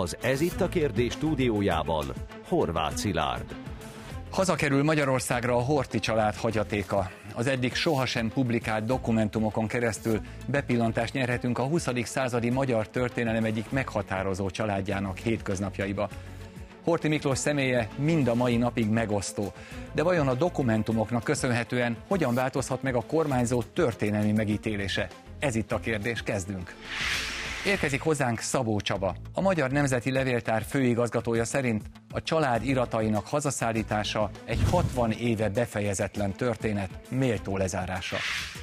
Az Ez itt a kérdés stúdiójában Horváth Szilárd. Hazakerül Magyarországra a Horti család hagyatéka. Az eddig sohasem publikált dokumentumokon keresztül bepillantást nyerhetünk a 20. századi magyar történelem egyik meghatározó családjának hétköznapjaiba. Horti Miklós személye mind a mai napig megosztó. De vajon a dokumentumoknak köszönhetően hogyan változhat meg a kormányzó történelmi megítélése? Ez itt a kérdés, kezdünk. Érkezik hozzánk Szabó Csaba. A Magyar Nemzeti Levéltár főigazgatója szerint a család iratainak hazaszállítása egy 60 éve befejezetlen történet, méltó lezárása.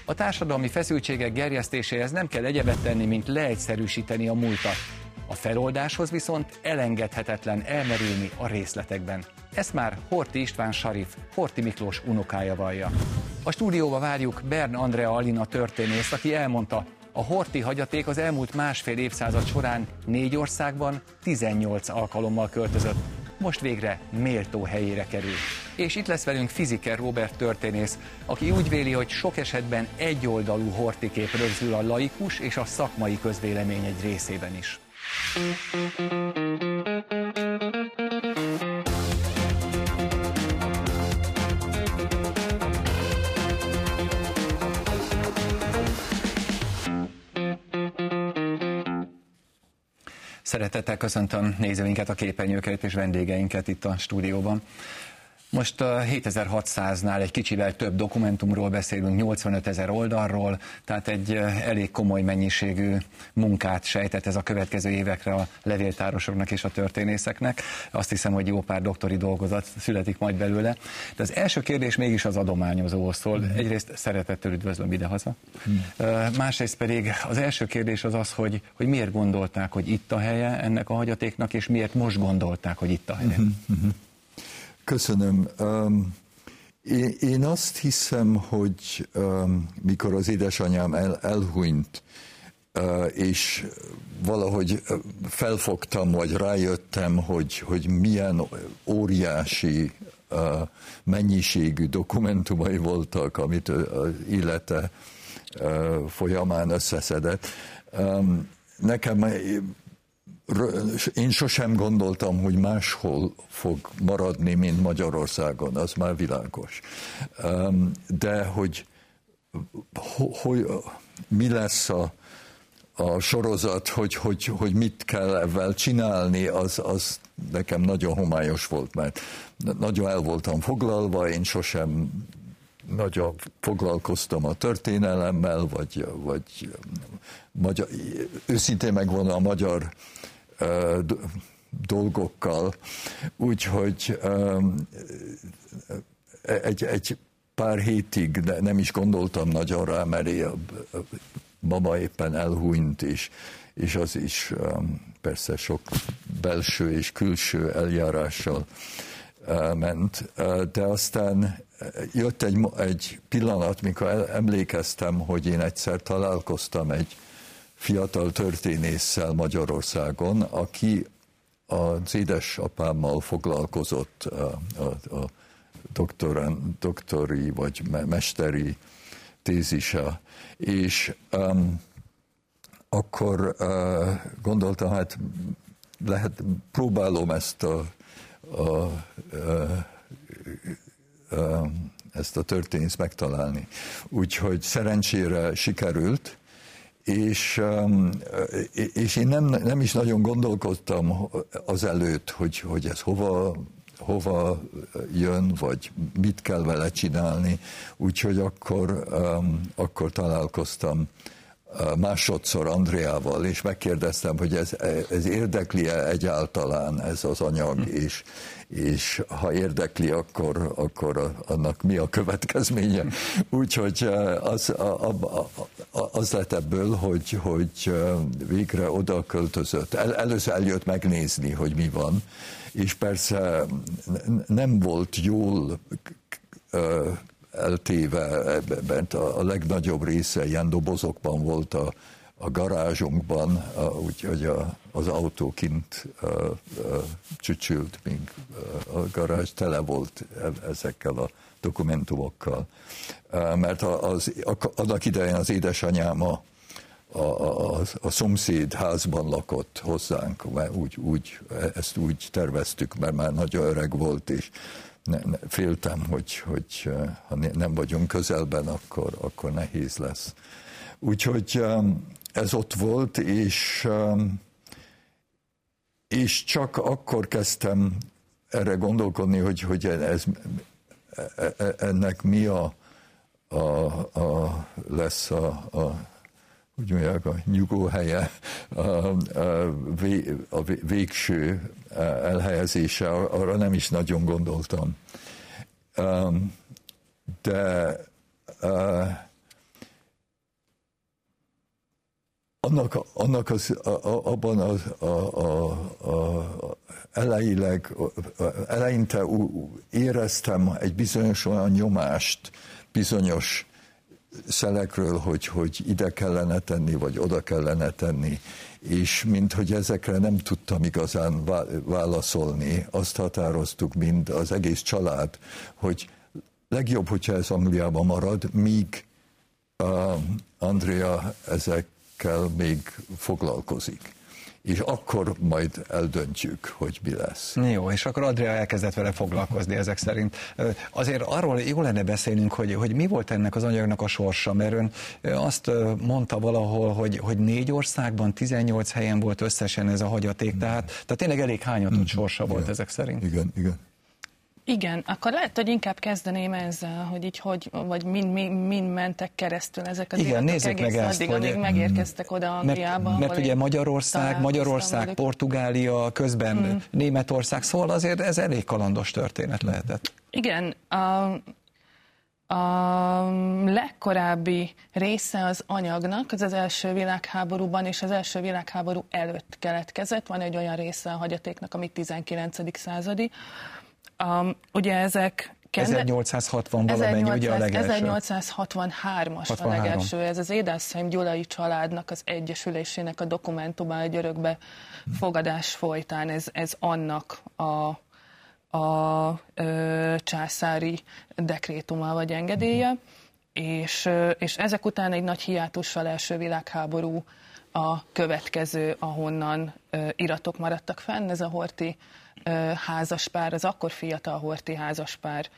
A társadalmi feszültségek gerjesztéséhez nem kell egyebet tenni, mint leegyszerűsíteni a múltat. A feloldáshoz viszont elengedhetetlen elmerülni a részletekben. Ezt már Horti István Sarif, Horti Miklós unokája vallja. A stúdióba várjuk Bern Andrea Alina történész, aki elmondta, a horti hagyaték az elmúlt másfél évszázad során négy országban 18 alkalommal költözött. Most végre méltó helyére kerül. És itt lesz velünk Fiziker Robert történész, aki úgy véli, hogy sok esetben egyoldalú hortikép rögzül a laikus és a szakmai közvélemény egy részében is. Szeretettel köszöntöm nézőinket, a képernyőket és vendégeinket itt a stúdióban. Most a 7600-nál egy kicsivel több dokumentumról beszélünk, 85 ezer oldalról, tehát egy elég komoly mennyiségű munkát sejtett ez a következő évekre a levéltárosoknak és a történészeknek. Azt hiszem, hogy jó pár doktori dolgozat születik majd belőle. De az első kérdés mégis az adományozóhoz szól. Mm. Egyrészt szeretettel üdvözlöm idehaza. Mm. Másrészt pedig az első kérdés az az, hogy, hogy miért gondolták, hogy itt a helye ennek a hagyatéknak, és miért most gondolták, hogy itt a helye. Köszönöm. Én azt hiszem, hogy mikor az édesanyám el, elhunyt, és valahogy felfogtam, vagy rájöttem, hogy, hogy milyen óriási mennyiségű dokumentumai voltak, amit az élete folyamán összeszedett. Nekem én sosem gondoltam, hogy máshol fog maradni, mint Magyarországon, az már világos. De hogy, hogy mi lesz a, a sorozat, hogy, hogy, hogy mit kell ebben csinálni, az, az nekem nagyon homályos volt, mert nagyon el voltam foglalva, én sosem nagyon foglalkoztam a történelemmel, vagy, vagy magyar, őszintén megvan a magyar dolgokkal, úgyhogy egy, egy pár hétig nem is gondoltam nagyon rá, mert a mama éppen elhunyt, és, és az is persze sok belső és külső eljárással ment, de aztán jött egy, egy pillanat, mikor emlékeztem, hogy én egyszer találkoztam egy fiatal történésszel Magyarországon, aki az édesapámmal foglalkozott a, a, a doktoran, doktori vagy mesteri tézise, és um, akkor uh, gondoltam, hát lehet, próbálom ezt a, a, a, a, a ezt a történész megtalálni. Úgyhogy szerencsére sikerült, és, um, és én nem, nem is nagyon gondolkodtam azelőtt, hogy, hogy ez hova, hova jön, vagy mit kell vele csinálni, úgyhogy akkor, um, akkor találkoztam másodszor Andreával, és megkérdeztem, hogy ez, ez érdekli-e egyáltalán ez az anyag, hm. és, és ha érdekli, akkor, akkor annak mi a következménye. Úgyhogy az, az lett ebből, hogy, hogy végre oda költözött. El, először eljött megnézni, hogy mi van, és persze nem volt jól eltéve, mert a legnagyobb része ilyen dobozokban volt a, a garázsunkban, úgyhogy a, az autó kint a, a, csücsült, míg a garázs tele volt e, ezekkel a dokumentumokkal. Mert az, annak idején az édesanyám a, a, a, a szomszéd házban lakott hozzánk, mert úgy, úgy, ezt úgy terveztük, mert már nagyon öreg volt, és ne, ne, féltem, hogy, hogy ha nem vagyunk közelben, akkor, akkor nehéz lesz. Úgyhogy ez ott volt, és, és csak akkor kezdtem erre gondolkodni, hogy, hogy ez, e, e, ennek mi a, a, a lesz a, a úgy mondják, a nyugóhelye, a, a, a végső elhelyezése, arra nem is nagyon gondoltam. De annak, annak az, abban az, a, a, a, elejéleg, eleinte éreztem egy bizonyos olyan nyomást, bizonyos szelekről, hogy, hogy ide kellene tenni, vagy oda kellene tenni, és mint hogy ezekre nem tudtam igazán válaszolni, azt határoztuk mind az egész család, hogy legjobb, hogyha ez Angliában marad, míg uh, Andrea ezekkel még foglalkozik és akkor majd eldöntjük, hogy mi lesz. Jó, és akkor Adria elkezdett vele foglalkozni ezek szerint. Azért arról jó lenne beszélnünk, hogy, hogy mi volt ennek az anyagnak a sorsa, mert ön azt mondta valahol, hogy, hogy négy országban, 18 helyen volt összesen ez a hagyaték, tehát, tehát tényleg elég hányatott mm-hmm. sorsa volt igen, ezek szerint. Igen, igen. Igen, akkor lehet, hogy inkább kezdeném ezzel, hogy így hogy, vagy mind, mind, mind mentek keresztül ezek az Igen, nézzük meg ezt, addig, hogy... amíg megérkeztek oda Angliába. Mert, mert ugye Magyarország, Magyarország, velük. Portugália, közben mm. Németország, szóval azért ez elég kalandos történet lehetett. Igen, a, a legkorábbi része az anyagnak, az az első világháborúban és az első világháború előtt keletkezett. Van egy olyan része a hagyatéknak, ami 19. századi, Um, ugye ezek 1860 valamennyi, ugye a legelső. 1863-as a legelső, ez az Édászheim Gyulai családnak az egyesülésének a dokumentuma egy örökbe fogadás folytán, ez, ez annak a, a ö, császári dekrétuma vagy engedélye, és, és ezek után egy nagy hiátussal első világháború a következő, ahonnan ö, iratok maradtak fenn, ez a Horti házaspár, az akkor fiatal horti házaspár,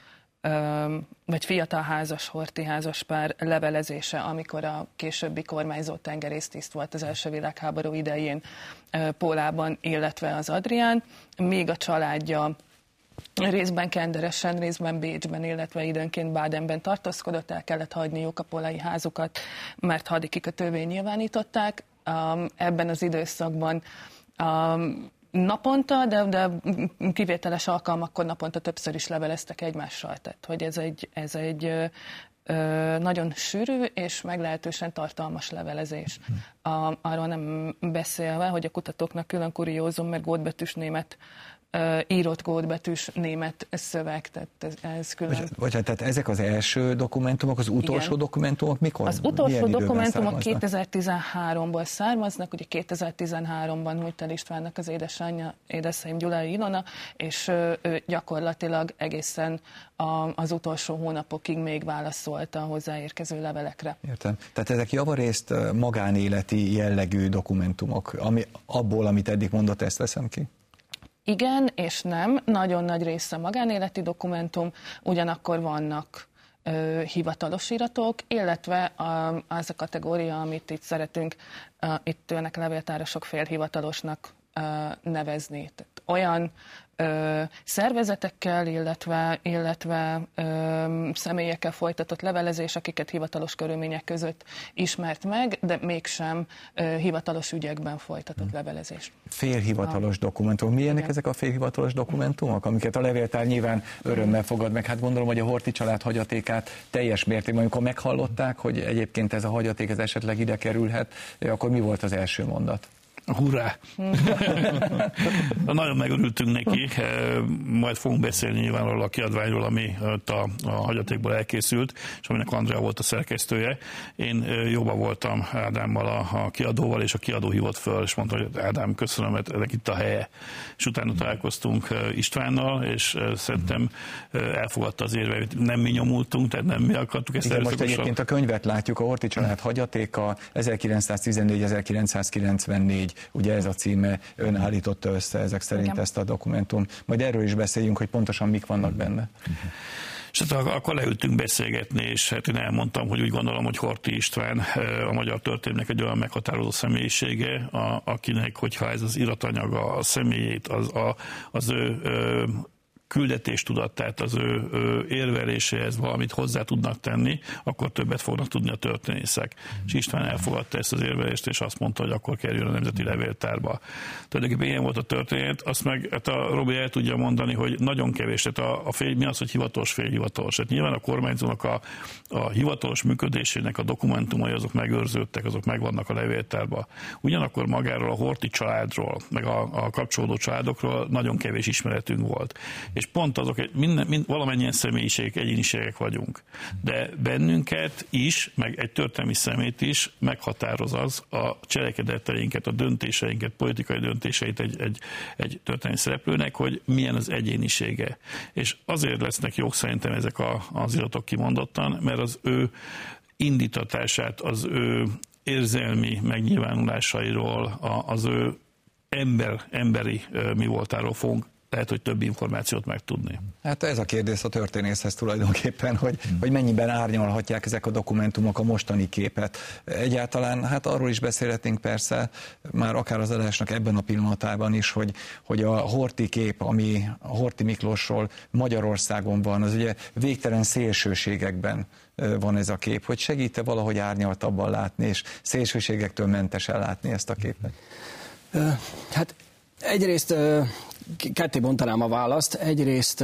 vagy fiatal házas horti házaspár levelezése, amikor a későbbi kormányzó tengerésztiszt volt az első világháború idején Pólában, illetve az Adrián, még a családja részben Kenderesen, részben Bécsben, illetve időnként Bádenben tartózkodott, el kellett hagyniuk a polai házukat, mert hadikikötővé nyilvánították. Ebben az időszakban naponta, de, de kivételes alkalmakkor naponta többször is leveleztek egymással. Tehát, hogy ez egy, ez egy ö, nagyon sűrű és meglehetősen tartalmas levelezés. A, arról nem beszélve, hogy a kutatóknak külön kuriózum, mert gótbetűs német írott kódbetűs német szöveg, tehát ez, ez külön. Vagy, vagy, tehát ezek az első dokumentumok, az utolsó Igen. dokumentumok mikor? Az utolsó dokumentumok 2013-ból származnak, ugye 2013-ban Mújtel Istvánnak az édesanyja, édesanyja Gyulai Ilona, és ő gyakorlatilag egészen a, az utolsó hónapokig még válaszolta a hozzáérkező levelekre. Értem. Tehát ezek javarészt magánéleti jellegű dokumentumok, ami, abból, amit eddig mondott, ezt veszem ki? Igen és nem, nagyon nagy része magánéleti dokumentum, ugyanakkor vannak ö, hivatalos iratok, illetve a, az a kategória, amit itt szeretünk, ö, itt önnek levéltárosok félhivatalosnak ö, nevezni. Tehát olyan ö, szervezetekkel, illetve, illetve ö, személyekkel folytatott levelezés, akiket hivatalos körülmények között ismert meg, de mégsem ö, hivatalos ügyekben folytatott hmm. levelezés. Félhivatalos a... dokumentumok. Milyenek Igen. ezek a félhivatalos dokumentumok, amiket a levéltár nyilván örömmel fogad meg? Hát gondolom, hogy a Horti család hagyatékát teljes mértékben, amikor meghallották, hogy egyébként ez a hagyaték ez esetleg ide kerülhet, akkor mi volt az első mondat? Hurrá! Nagyon megörültünk neki, majd fogunk beszélni nyilván a kiadványról, ami a, a hagyatékból elkészült, és aminek Andrea volt a szerkesztője. Én jobban voltam Ádámmal, a, a kiadóval, és a kiadó hívott föl, és mondta, hogy Ádám, köszönöm, mert ennek itt a helye. És utána találkoztunk Istvánnal, és szerintem elfogadta az érve, hogy nem mi nyomultunk, tehát nem mi akartuk ezt Igen, most egyébként a könyvet látjuk, a Horti család hagyatéka 1914-1994 ugye ez a címe, ön állította össze ezek szerint Igen. ezt a dokumentum. Majd erről is beszéljünk, hogy pontosan mik vannak benne. És hát akkor leültünk beszélgetni, és hát én elmondtam, hogy úgy gondolom, hogy Horti István a magyar történelmek egy olyan meghatározó személyisége, a, akinek, hogyha ez az iratanyaga, a személyét, az, a, az ő, ő küldetéstudatát, az ő, ő érveléséhez valamit hozzá tudnak tenni, akkor többet fognak tudni a történészek. Mm. És István elfogadta ezt az érvelést, és azt mondta, hogy akkor kerüljön a Nemzeti Levéltárba. Tulajdonképpen ilyen volt a történet, azt meg hát a Robi el tudja mondani, hogy nagyon kevés, tehát a, a fél, mi az, hogy hivatalos, félhivatalos. Hát nyilván a kormányzónak a, a hivatalos működésének a dokumentumai azok megőrződtek, azok megvannak a levéltárba. Ugyanakkor magáról a Horti családról, meg a, a kapcsolódó családokról nagyon kevés ismeretünk volt és pont azok, minden, mind, valamennyien személyiségek, egyéniségek vagyunk. De bennünket is, meg egy történelmi szemét is meghatároz az a cselekedeteinket, a döntéseinket, politikai döntéseit egy, egy, egy történelmi szereplőnek, hogy milyen az egyénisége. És azért lesznek jók szerintem ezek a, az iratok kimondottan, mert az ő indítatását, az ő érzelmi megnyilvánulásairól, az ő ember, emberi mi voltáról fogunk lehet, hogy több információt megtudni. Hát ez a kérdés a történészhez tulajdonképpen, hogy, hmm. hogy mennyiben árnyalhatják ezek a dokumentumok a mostani képet. Egyáltalán, hát arról is beszélhetnénk persze, már akár az adásnak ebben a pillanatában is, hogy, hogy a Horti kép, ami a Horti Miklósról Magyarországon van, az ugye végtelen szélsőségekben van ez a kép, hogy segít-e valahogy árnyaltabban látni, és szélsőségektől mentesen látni ezt a képet? Hát egyrészt ketté bontanám a választ. Egyrészt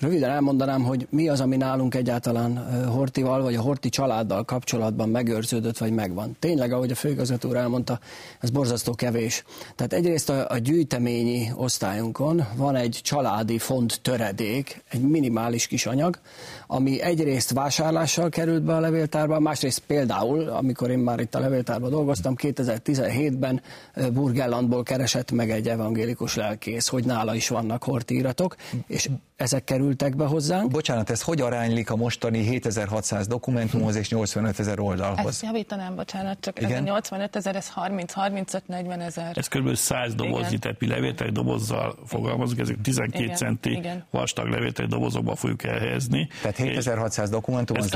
Röviden elmondanám, hogy mi az, ami nálunk egyáltalán Hortival, vagy a Horti családdal kapcsolatban megőrződött, vagy megvan. Tényleg, ahogy a főigazgató elmondta, ez borzasztó kevés. Tehát egyrészt a, a gyűjteményi osztályunkon van egy családi font töredék, egy minimális kis anyag, ami egyrészt vásárlással került be a levéltárba, másrészt például, amikor én már itt a levéltárban dolgoztam, 2017-ben Burgellandból keresett meg egy evangélikus lelkész, hogy nála is vannak horti iratok, és ezek kerültek be hozzánk. Bocsánat, ez hogy aránylik a mostani 7600 dokumentumhoz és 85 ezer oldalhoz? Ezt javítanám, bocsánat, csak Igen? ez a 85 ezer, ez 30-35-40 ezer. Ez kb. 100 doboznyi tepi levélteli dobozzal fogalmazunk, ezek 12 Igen. centi Igen. vastag levélteli dobozokba fogjuk elhelyezni. Tehát 7600 dokumentum, az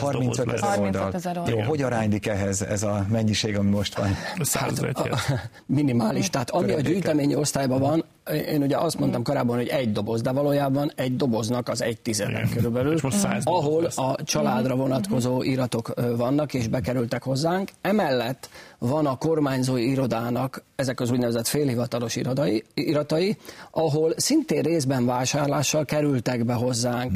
35 ezer oldal. Jó, hogy aránylik ehhez ez a mennyiség, ami most van? 100 hát, Minimális, tehát ami a gyűjteményi osztályban van, én ugye azt mondtam korábban, hogy egy doboz, de valójában egy doboznak az egy tizedek körülbelül, ahol a családra vonatkozó iratok vannak, és bekerültek hozzánk. Emellett van a kormányzói irodának ezek az úgynevezett félhivatalos irodai, iratai, ahol szintén részben vásárlással kerültek be hozzánk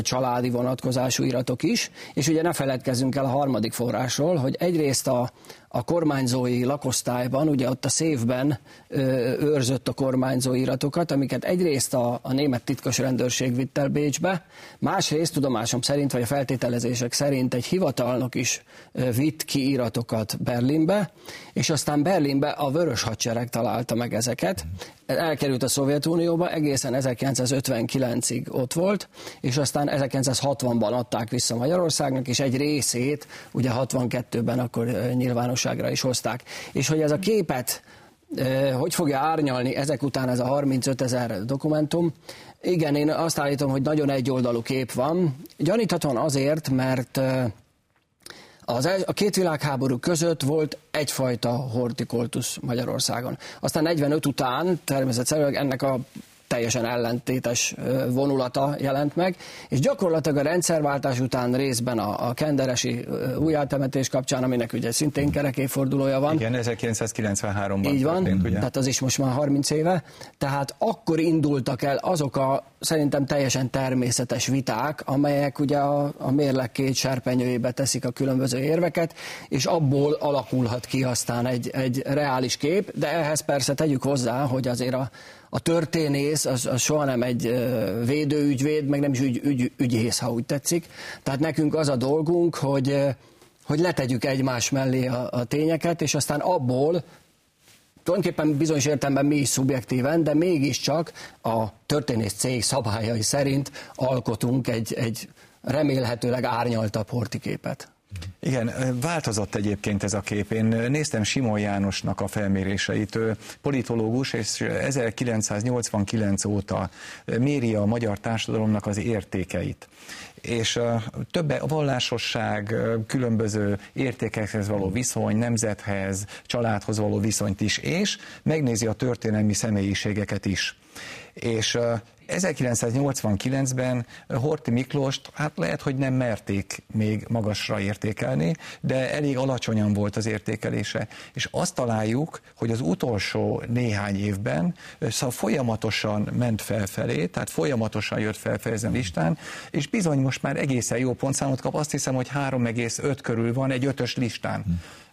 családi vonatkozású iratok is, és ugye ne feledkezzünk el a harmadik forrásról, hogy egyrészt a, a kormányzói lakosztályban, ugye ott a szévben ö, őrzött a kormányzói iratokat, amiket egyrészt a, a német titkos rendőrség vitt el Bécsbe, másrészt tudomásom szerint, vagy a feltételezések szerint egy hivatalnok is ö, vitt ki iratokat Berlinbe, és aztán Berlinbe a Vörös Hadsereg találta meg ezeket. Elkerült a Szovjetunióba, egészen 1959-ig ott volt, és aztán 1960-ban adták vissza Magyarországnak, és egy részét ugye 62-ben akkor nyilvánosságra is hozták. És hogy ez a képet hogy fogja árnyalni ezek után ez a 35 ezer dokumentum? Igen, én azt állítom, hogy nagyon egyoldalú kép van. Gyaníthatóan azért, mert az, a két világháború között volt egyfajta hortikultus Magyarországon. Aztán 45 után természetesen ennek a teljesen ellentétes vonulata jelent meg, és gyakorlatilag a rendszerváltás után részben a, a kenderesi újjátemetés kapcsán, aminek ugye szintén kerekéfordulója van. Igen, 1993-ban Így van, történt, ugye? tehát az is most már 30 éve. Tehát akkor indultak el azok a szerintem teljesen természetes viták, amelyek ugye a, a mérleg két serpenyőjébe teszik a különböző érveket, és abból alakulhat ki aztán egy, egy reális kép, de ehhez persze tegyük hozzá, hogy azért a, a történész az, az soha nem egy védőügyvéd, meg nem is ügy, ügy, ügyész, ha úgy tetszik. Tehát nekünk az a dolgunk, hogy, hogy letegyük egymás mellé a, a tényeket, és aztán abból tulajdonképpen bizonyos értelemben mi is szubjektíven, de mégiscsak a történész cég szabályai szerint alkotunk egy, egy remélhetőleg árnyaltabb hortiképet. Igen, változott egyébként ez a kép. Én néztem Simon Jánosnak a felméréseit, ő politológus, és 1989 óta méri a magyar társadalomnak az értékeit és több a vallásosság, különböző értékekhez való viszony, nemzethez, családhoz való viszonyt is, és megnézi a történelmi személyiségeket is. És 1989-ben Horti Miklóst, hát lehet, hogy nem merték még magasra értékelni, de elég alacsonyan volt az értékelése. És azt találjuk, hogy az utolsó néhány évben szóval folyamatosan ment felfelé, tehát folyamatosan jött felfelé ezen listán, és bizony most már egészen jó pontszámot kap, azt hiszem, hogy 3,5 körül van egy ötös listán.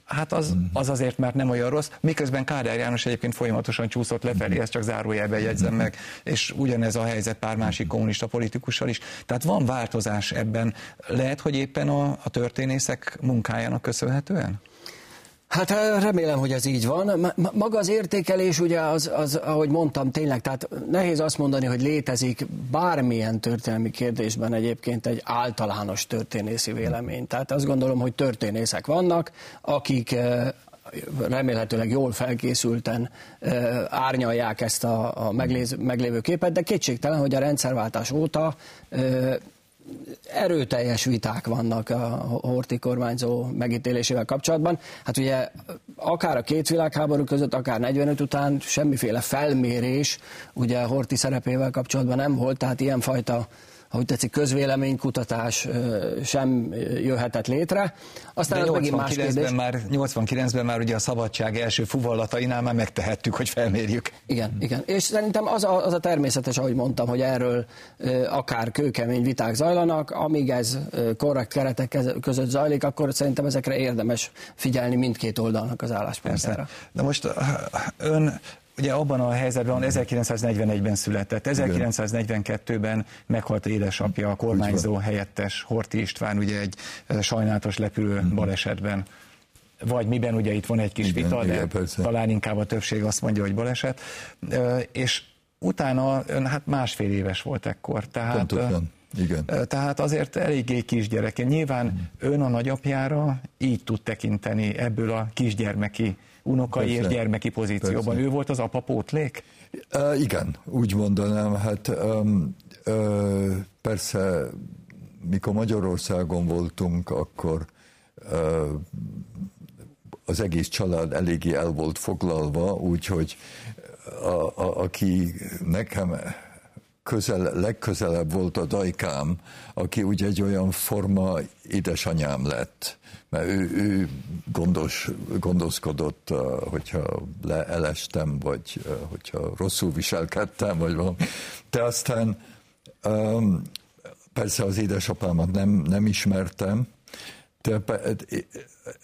Hát az, az azért már nem olyan rossz, miközben Kádár János egyébként folyamatosan csúszott lefelé, ezt csak zárójelben jegyzem meg, és ugyanez a helyzet pár másik kommunista politikussal is. Tehát van változás ebben. Lehet, hogy éppen a, a történészek munkájának köszönhetően? Hát remélem, hogy ez így van. Maga az értékelés, ugye, az, az, ahogy mondtam, tényleg, tehát nehéz azt mondani, hogy létezik bármilyen történelmi kérdésben egyébként egy általános történészi vélemény. Tehát azt gondolom, hogy történészek vannak, akik remélhetőleg jól felkészülten árnyalják ezt a, a meglévő képet, de kétségtelen, hogy a rendszerváltás óta erőteljes viták vannak a Horti kormányzó megítélésével kapcsolatban. Hát ugye akár a két világháború között, akár 45 után semmiféle felmérés ugye Horti szerepével kapcsolatban nem volt, tehát ilyenfajta ahogy tetszik, közvéleménykutatás sem jöhetett létre. Aztán De 89-ben már, 89-ben már ugye a szabadság első fuvallatainál már megtehettük, hogy felmérjük. Igen, igen. És szerintem az a, az a természetes, ahogy mondtam, hogy erről akár kőkemény viták zajlanak, amíg ez korrekt keretek között zajlik, akkor szerintem ezekre érdemes figyelni mindkét oldalnak az álláspontjára. De most ön ugye abban a helyzetben 1941-ben született, 1942-ben meghalt édesapja, a kormányzó helyettes Horti István, ugye egy sajnálatos lepülő uh-huh. balesetben vagy miben ugye itt van egy kis igen, vita, igen, de persze. talán inkább a többség azt mondja, hogy baleset, és utána ön hát másfél éves volt ekkor, tehát Pontosan. Igen. Tehát azért eléggé kisgyerek. Nyilván uh-huh. ön a nagyapjára így tud tekinteni ebből a kisgyermeki unokai Persze. és gyermeki pozícióban. Persze. Ő volt az apa pótlék? Uh, igen, úgy mondanám. Hát um, uh, persze, mikor Magyarországon voltunk, akkor uh, az egész család eléggé el volt foglalva, úgyhogy a, a, aki nekem közel, legközelebb volt a dajkám, aki ugye egy olyan forma édesanyám lett, mert ő, ő gondos, gondoskodott, hogyha leelestem, vagy hogyha rosszul viselkedtem, vagy valami. De aztán persze az édesapámat nem, nem ismertem, de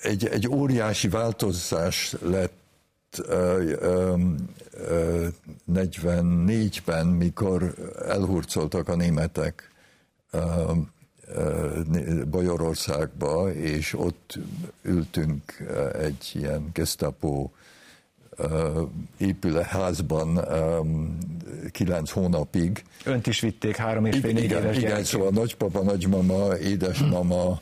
egy, egy óriási változás lett 44-ben, mikor elhurcoltak a németek Bajorországba, és ott ültünk egy ilyen gestapo épületházban kilenc hónapig. Önt is vitték három és fél igen, éves Igen, szóval nagypapa, nagymama, édesmama,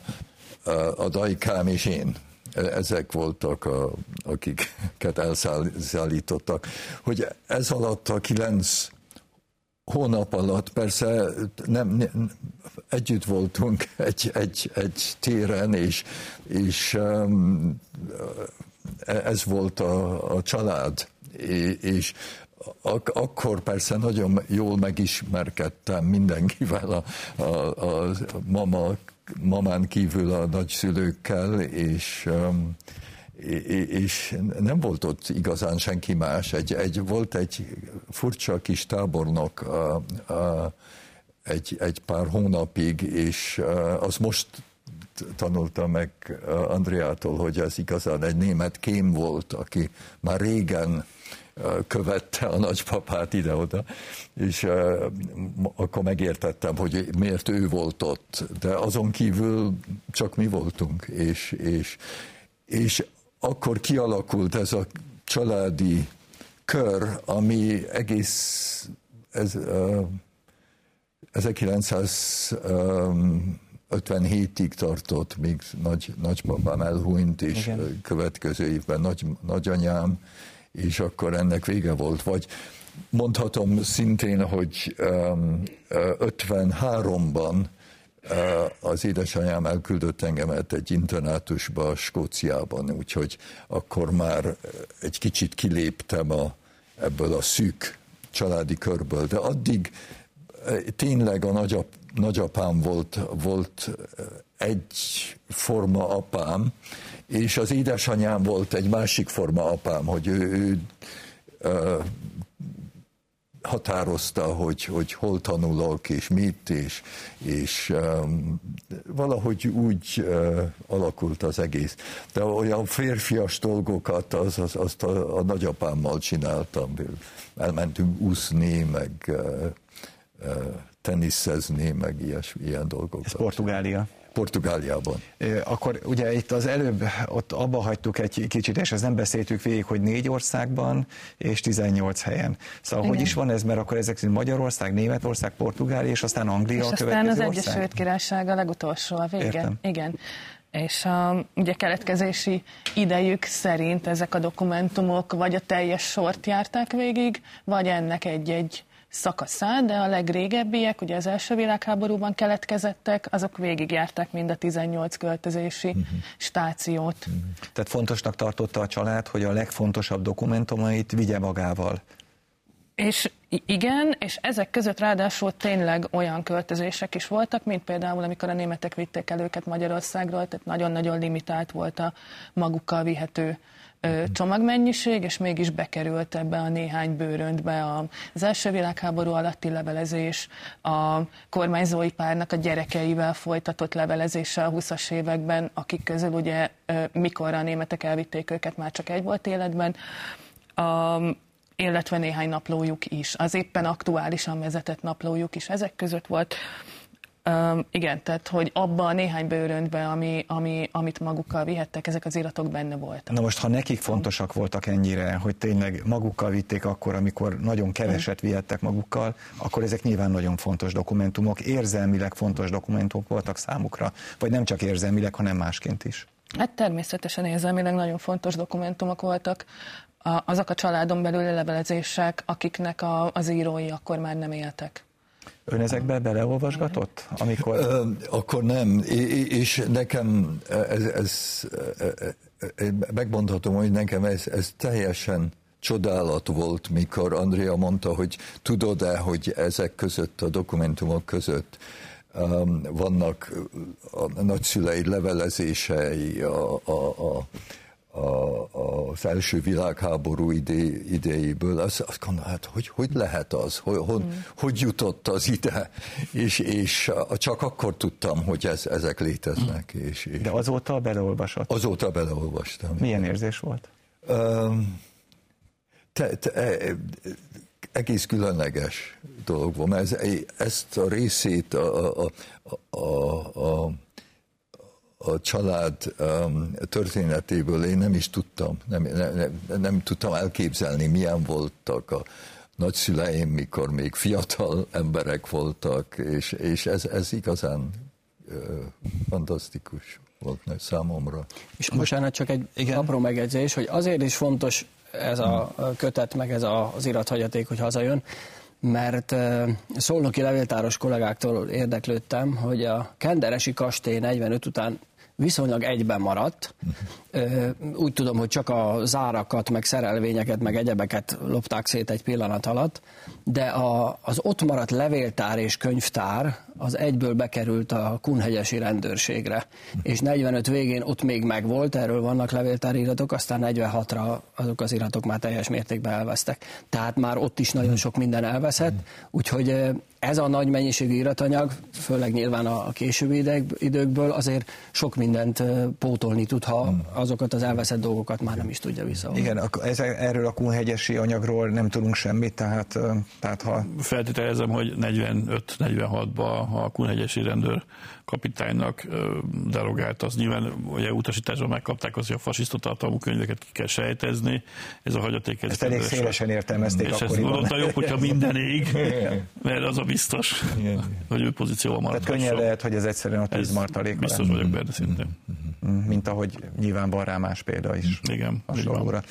a dajkám és én ezek voltak, a, akiket elszállítottak. Hogy ez alatt a kilenc hónap alatt persze nem, nem együtt voltunk egy, egy, egy téren, és, és um, ez volt a, a család, és ak- akkor persze nagyon jól megismerkedtem mindenkivel, a, a, a mama, mamán kívül a nagyszülőkkel, és és nem volt ott igazán senki más. Egy, egy, volt egy furcsa kis tábornok a, a, egy, egy pár hónapig, és az most tanulta meg Andriától, hogy ez igazán egy német kém volt, aki már régen követte a nagypapát ide-oda, és akkor megértettem, hogy miért ő volt ott, de azon kívül csak mi voltunk, és, és, és akkor kialakult ez a családi kör, ami egész ez, uh, 1957-ig tartott, míg nagy, nagypapám elhunyt, és Igen. következő évben nagy, nagyanyám, és akkor ennek vége volt. Vagy mondhatom szintén, hogy um, 53-ban az édesanyám elküldött engemet egy internátusba Skóciában, úgyhogy akkor már egy kicsit kiléptem a, ebből a szűk családi körből, de addig tényleg a nagyap, nagyapám volt, volt egy forma apám, és az édesanyám volt egy másik forma apám, hogy ő, ő határozta, hogy, hogy hol tanulok, és mit, és, és um, valahogy úgy uh, alakult az egész. De olyan férfias dolgokat az, az, azt a, a nagyapámmal csináltam. Elmentünk úszni, meg uh, uh, teniszezni, meg ilyes, ilyen dolgokat. Ez Portugália? Portugáliában. Akkor ugye itt az előbb ott abba hagytuk egy kicsit, és ezt nem beszéltük végig, hogy négy országban és 18 helyen. Szóval Igen. hogy is van ez, mert akkor ezek szerint Magyarország, Németország, Portugália, és aztán Anglia és a következő aztán az ország? Egyesült Királyság a legutolsó a vége. Értem. Igen. És a ugye keletkezési idejük szerint ezek a dokumentumok vagy a teljes sort járták végig, vagy ennek egy-egy szakaszán, de a legrégebbiek, ugye az első világháborúban keletkezettek, azok végigjárták mind a 18 költözési uh-huh. stációt. Uh-huh. Tehát fontosnak tartotta a család, hogy a legfontosabb dokumentumait vigye magával. És igen, és ezek között ráadásul tényleg olyan költözések is voltak, mint például, amikor a németek vitték el őket Magyarországról, tehát nagyon-nagyon limitált volt a magukkal vihető csomagmennyiség, és mégis bekerült ebbe a néhány bőröntbe az első világháború alatti levelezés, a kormányzói párnak a gyerekeivel folytatott levelezése a 20-as években, akik közül ugye mikor a németek elvitték őket, már csak egy volt életben, a, illetve néhány naplójuk is. Az éppen aktuálisan vezetett naplójuk is ezek között volt. Um, igen, tehát hogy abban a néhány bőröntben, ami, ami, amit magukkal vihettek, ezek az iratok benne voltak. Na most, ha nekik fontosak voltak ennyire, hogy tényleg magukkal vitték akkor, amikor nagyon keveset vihettek magukkal, akkor ezek nyilván nagyon fontos dokumentumok, érzelmileg fontos dokumentumok voltak számukra, vagy nem csak érzelmileg, hanem másként is. Hát természetesen érzelmileg nagyon fontos dokumentumok voltak. A, azok a családon belüli levelezések, akiknek a, az írói akkor már nem éltek. Ön ezekbe beleolvasgatott? Amikor... Ö, akkor nem, és nekem ez, ez, megmondhatom, hogy nekem ez, ez teljesen csodálat volt, mikor Andrea mondta, hogy tudod-e, hogy ezek között, a dokumentumok között um, vannak a nagyszüleid levelezései, a, a, a, a, az első világháború idé, idejéből, azt, azt gondolom, hát hogy, hogy lehet az, hogy, hogy, mm. hogy jutott az ide, és, és csak akkor tudtam, hogy ez, ezek léteznek. Mm. És, és De azóta beleolvasott? Azóta beleolvastam. Milyen érzés volt? Um, te, te, e, egész különleges dolog volt, mert ez, ezt a részét a, a, a, a, a a család um, történetéből én nem is tudtam, nem, nem, nem, nem tudtam elképzelni, milyen voltak a nagyszüleim, mikor még fiatal emberek voltak, és, és ez, ez igazán uh, fantasztikus volt számomra. És bocsánat, csak egy Igen? apró megjegyzés, hogy azért is fontos ez a kötet, meg ez az irathagyaték, hogy hazajön, mert szolnoki levéltáros kollégáktól érdeklődtem, hogy a Kenderesi kastély 45 után viszonylag egyben maradt. Úgy tudom, hogy csak a zárakat, meg szerelvényeket, meg egyebeket lopták szét egy pillanat alatt, de a, az ott maradt levéltár és könyvtár az egyből bekerült a Kunhegyesi rendőrségre. És 45 végén ott még megvolt, erről vannak levéltári iratok, aztán 46-ra azok az iratok már teljes mértékben elvesztek. Tehát már ott is nagyon sok minden elveszett, úgyhogy ez a nagy mennyiségű iratanyag, főleg nyilván a későbbi időkből azért sok mindent pótolni tud, ha azokat az elveszett dolgokat már nem is tudja visszahozni. Igen, ez, erről a kunhegyesi anyagról nem tudunk semmit, tehát, tehát ha... Feltételezem, hogy 45-46-ban a kunhegyesi rendőr kapitánynak derogált, az nyilván ugye utasításban megkapták az, hogy a fasiszta tartalmú könyveket ki kell sejtezni, ez a hagyaték. Ezt elég szélesen értelmezték és akkoriban. És ez jobb, hogyha mindenig, mert az a biztos, hogy ő pozícióval marad. Tehát könnyen lehet, hogy ez egyszerűen a tíz martalék. Biztos vagyok benne szintén. Mm, mint ahogy nyilván van rá más példa is. Igen. Hasonlóra.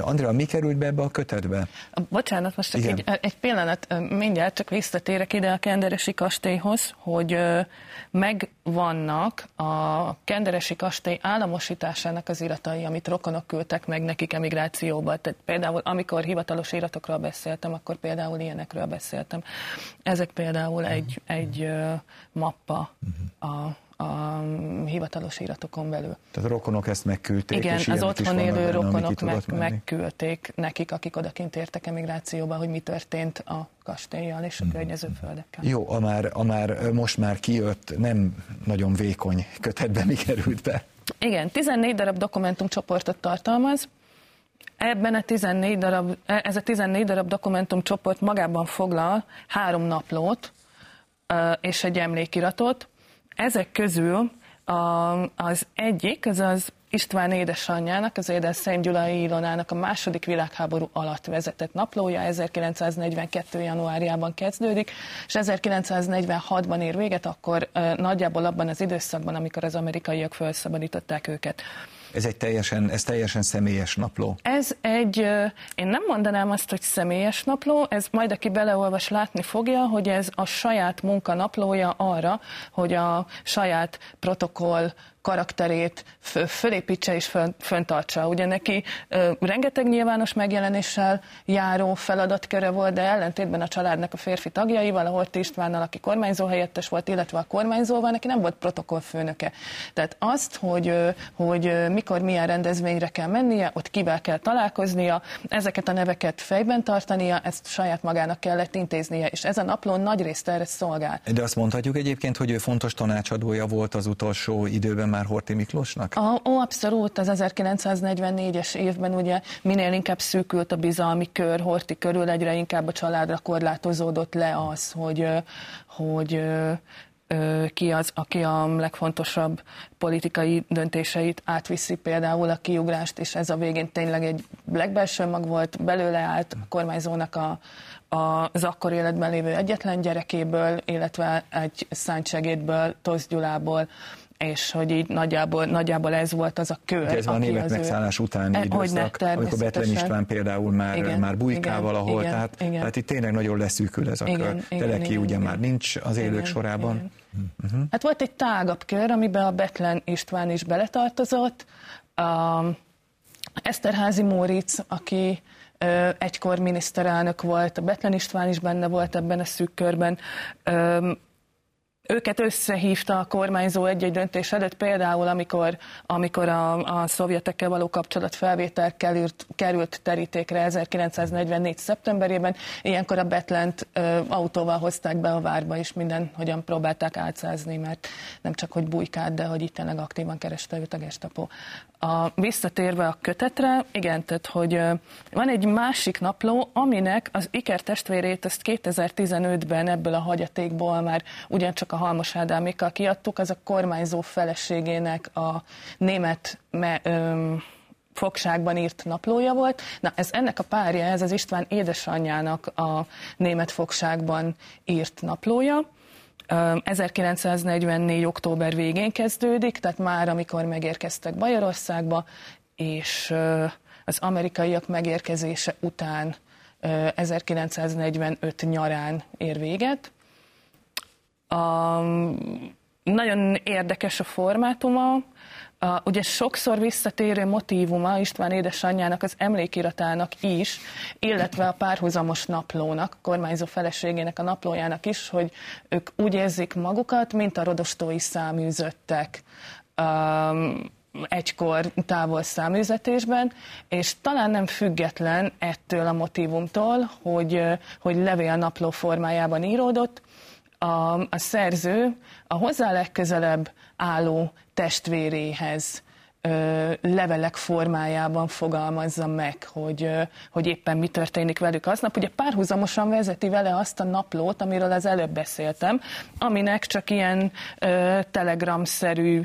Andrea, mi került be ebbe a kötetbe? Bocsánat, most csak egy, egy pillanat, mindjárt csak visszatérek ide a Kenderesi kastélyhoz, hogy megvannak a Kenderesi kastély államosításának az iratai, amit rokonok küldtek meg nekik emigrációba. Tehát például, amikor hivatalos iratokról beszéltem, akkor például ilyenekről beszéltem. Ezek például egy, egy mappa a a hivatalos iratokon belül. Tehát a rokonok ezt megküldték? Igen, az otthon élő rokonok meg, megküldték nekik, akik odakint értek emigrációba, hogy mi történt a kastélyjal és a hmm. környező földekkel. Jó, a már, a már most már kijött, nem nagyon vékony kötetben mi került be? Igen, 14 darab dokumentumcsoportot tartalmaz, Ebben a 14 darab, ez a 14 darab dokumentumcsoport magában foglal három naplót és egy emlékiratot, ezek közül a, az egyik, az az István édesanyjának, az Szent Gyulai Ilonának a második világháború alatt vezetett naplója 1942. januárjában kezdődik, és 1946-ban ér véget, akkor nagyjából abban az időszakban, amikor az amerikaiak felszabadították őket. Ez egy teljesen, ez teljesen személyes napló. Ez egy, én nem mondanám azt, hogy személyes napló, ez majd aki beleolvas látni fogja, hogy ez a saját munkanaplója arra, hogy a saját protokoll karakterét fölépítse és föntartsa. Ugye neki rengeteg nyilvános megjelenéssel járó feladatköre volt, de ellentétben a családnak a férfi tagjaival, a Horti Istvánnal, aki kormányzó helyettes volt, illetve a kormányzóval, neki nem volt protokollfőnöke. Tehát azt, hogy, hogy mikor milyen rendezvényre kell mennie, ott kivel kell találkoznia, ezeket a neveket fejben tartania, ezt saját magának kellett intéznie, és ez a naplón nagy részt erre szolgál. De azt mondhatjuk egyébként, hogy ő fontos tanácsadója volt az utolsó időben már Horti Miklósnak? A, ó, abszolút, az 1944-es évben ugye minél inkább szűkült a bizalmi kör, Horti körül egyre inkább a családra korlátozódott le az, hogy, hogy ki az, aki a legfontosabb politikai döntéseit átviszi, például a kiugrást, és ez a végén tényleg egy legbelső mag volt, belőle állt a kormányzónak a, a, az akkor életben lévő egyetlen gyerekéből, illetve egy szántsegédből, Tosz Gyulából, és hogy így nagyjából, nagyjából ez volt az a kör. Ez a német megszállás utáni e, időszak, amikor Betlen István például már, igen, már bujkál igen, valahol, igen, tehát, igen. tehát itt tényleg nagyon leszűkül ez a igen, kör. Igen, Teleki igen, ugye igen. már nincs az élők igen, sorában. Igen. Uh-huh. Hát volt egy tágabb kör, amiben a Betlen István is beletartozott, a Eszterházi Móric, aki egykor miniszterelnök volt, a Betlen István is benne volt ebben a szűk körben, őket összehívta a kormányzó egy-egy döntés előtt, például amikor, amikor a, a szovjetekkel való kapcsolat felvétel került, került terítékre 1944. szeptemberében, ilyenkor a Betlent ö, autóval hozták be a várba, és minden hogyan próbálták átszázni, mert nem csak hogy bujkált, de hogy itt aktívan kereste őt a gestapo. A, visszatérve a kötetre, igen, tehát, hogy van egy másik napló, aminek az Iker testvérét ezt 2015-ben ebből a hagyatékból már ugyancsak a Halmos Ádámékkal kiadtuk, az a kormányzó feleségének a német me, öm, fogságban írt naplója volt. Na, ez ennek a párja, ez az István édesanyjának a német fogságban írt naplója. 1944. október végén kezdődik, tehát már amikor megérkeztek Bajorországba, és az amerikaiak megérkezése után 1945 nyarán ér véget. A nagyon érdekes a formátuma, a, ugye sokszor visszatérő motivuma István édesanyjának az emlékiratának is, illetve a párhuzamos naplónak, a kormányzó feleségének a naplójának is, hogy ők úgy érzik magukat, mint a rodostói száműzöttek. Um, egykor távol száműzetésben, és talán nem független ettől a motivumtól, hogy, hogy levélnapló formájában íródott, a, a szerző a hozzá legközelebb álló testvéréhez ö, levelek formájában fogalmazza meg, hogy, ö, hogy éppen mi történik velük aznap. Ugye párhuzamosan vezeti vele azt a naplót, amiről az előbb beszéltem, aminek csak ilyen ö, telegramszerű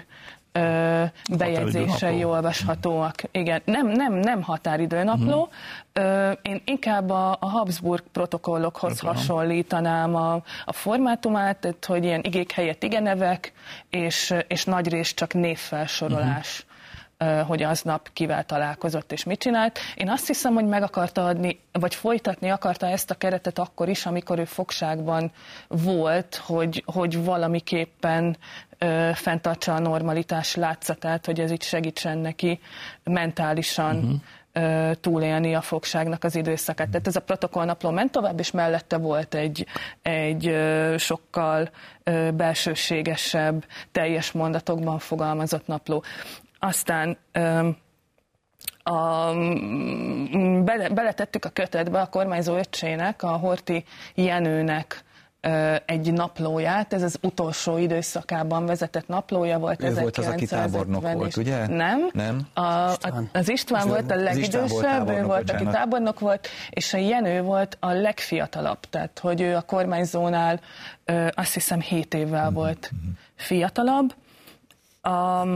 ö, bejegyzései olvashatóak. Igen, nem, nem, nem határidőnapló. Uh-huh. Ö, én inkább a, a Habsburg protokollokhoz uh-huh. hasonlítanám a, a formátumát, hogy ilyen igék helyett igenevek, és, és nagy rész csak névfelsorolás. Uh-huh hogy aznap kivel találkozott és mit csinált. Én azt hiszem, hogy meg akarta adni, vagy folytatni akarta ezt a keretet akkor is, amikor ő fogságban volt, hogy, hogy valamiképpen ö, fenntartsa a normalitás látszatát, hogy ez itt segítsen neki mentálisan uh-huh. túlélni a fogságnak az időszakát. Tehát ez a protokollnapló ment tovább, és mellette volt egy, egy sokkal belsőségesebb, teljes mondatokban fogalmazott napló. Aztán a, bele, beletettük a kötetbe a kormányzó öccsének, a Horti Jenőnek egy naplóját, ez az utolsó időszakában vezetett naplója volt. Ő volt az, aki tábornok volt, ugye? Nem. Nem? A, István. az István volt a legidősebb, ő volt, aki tábornok volt, és a Jenő volt a legfiatalabb, tehát hogy ő a kormányzónál azt hiszem 7 évvel mm-hmm. volt fiatalabb. Um,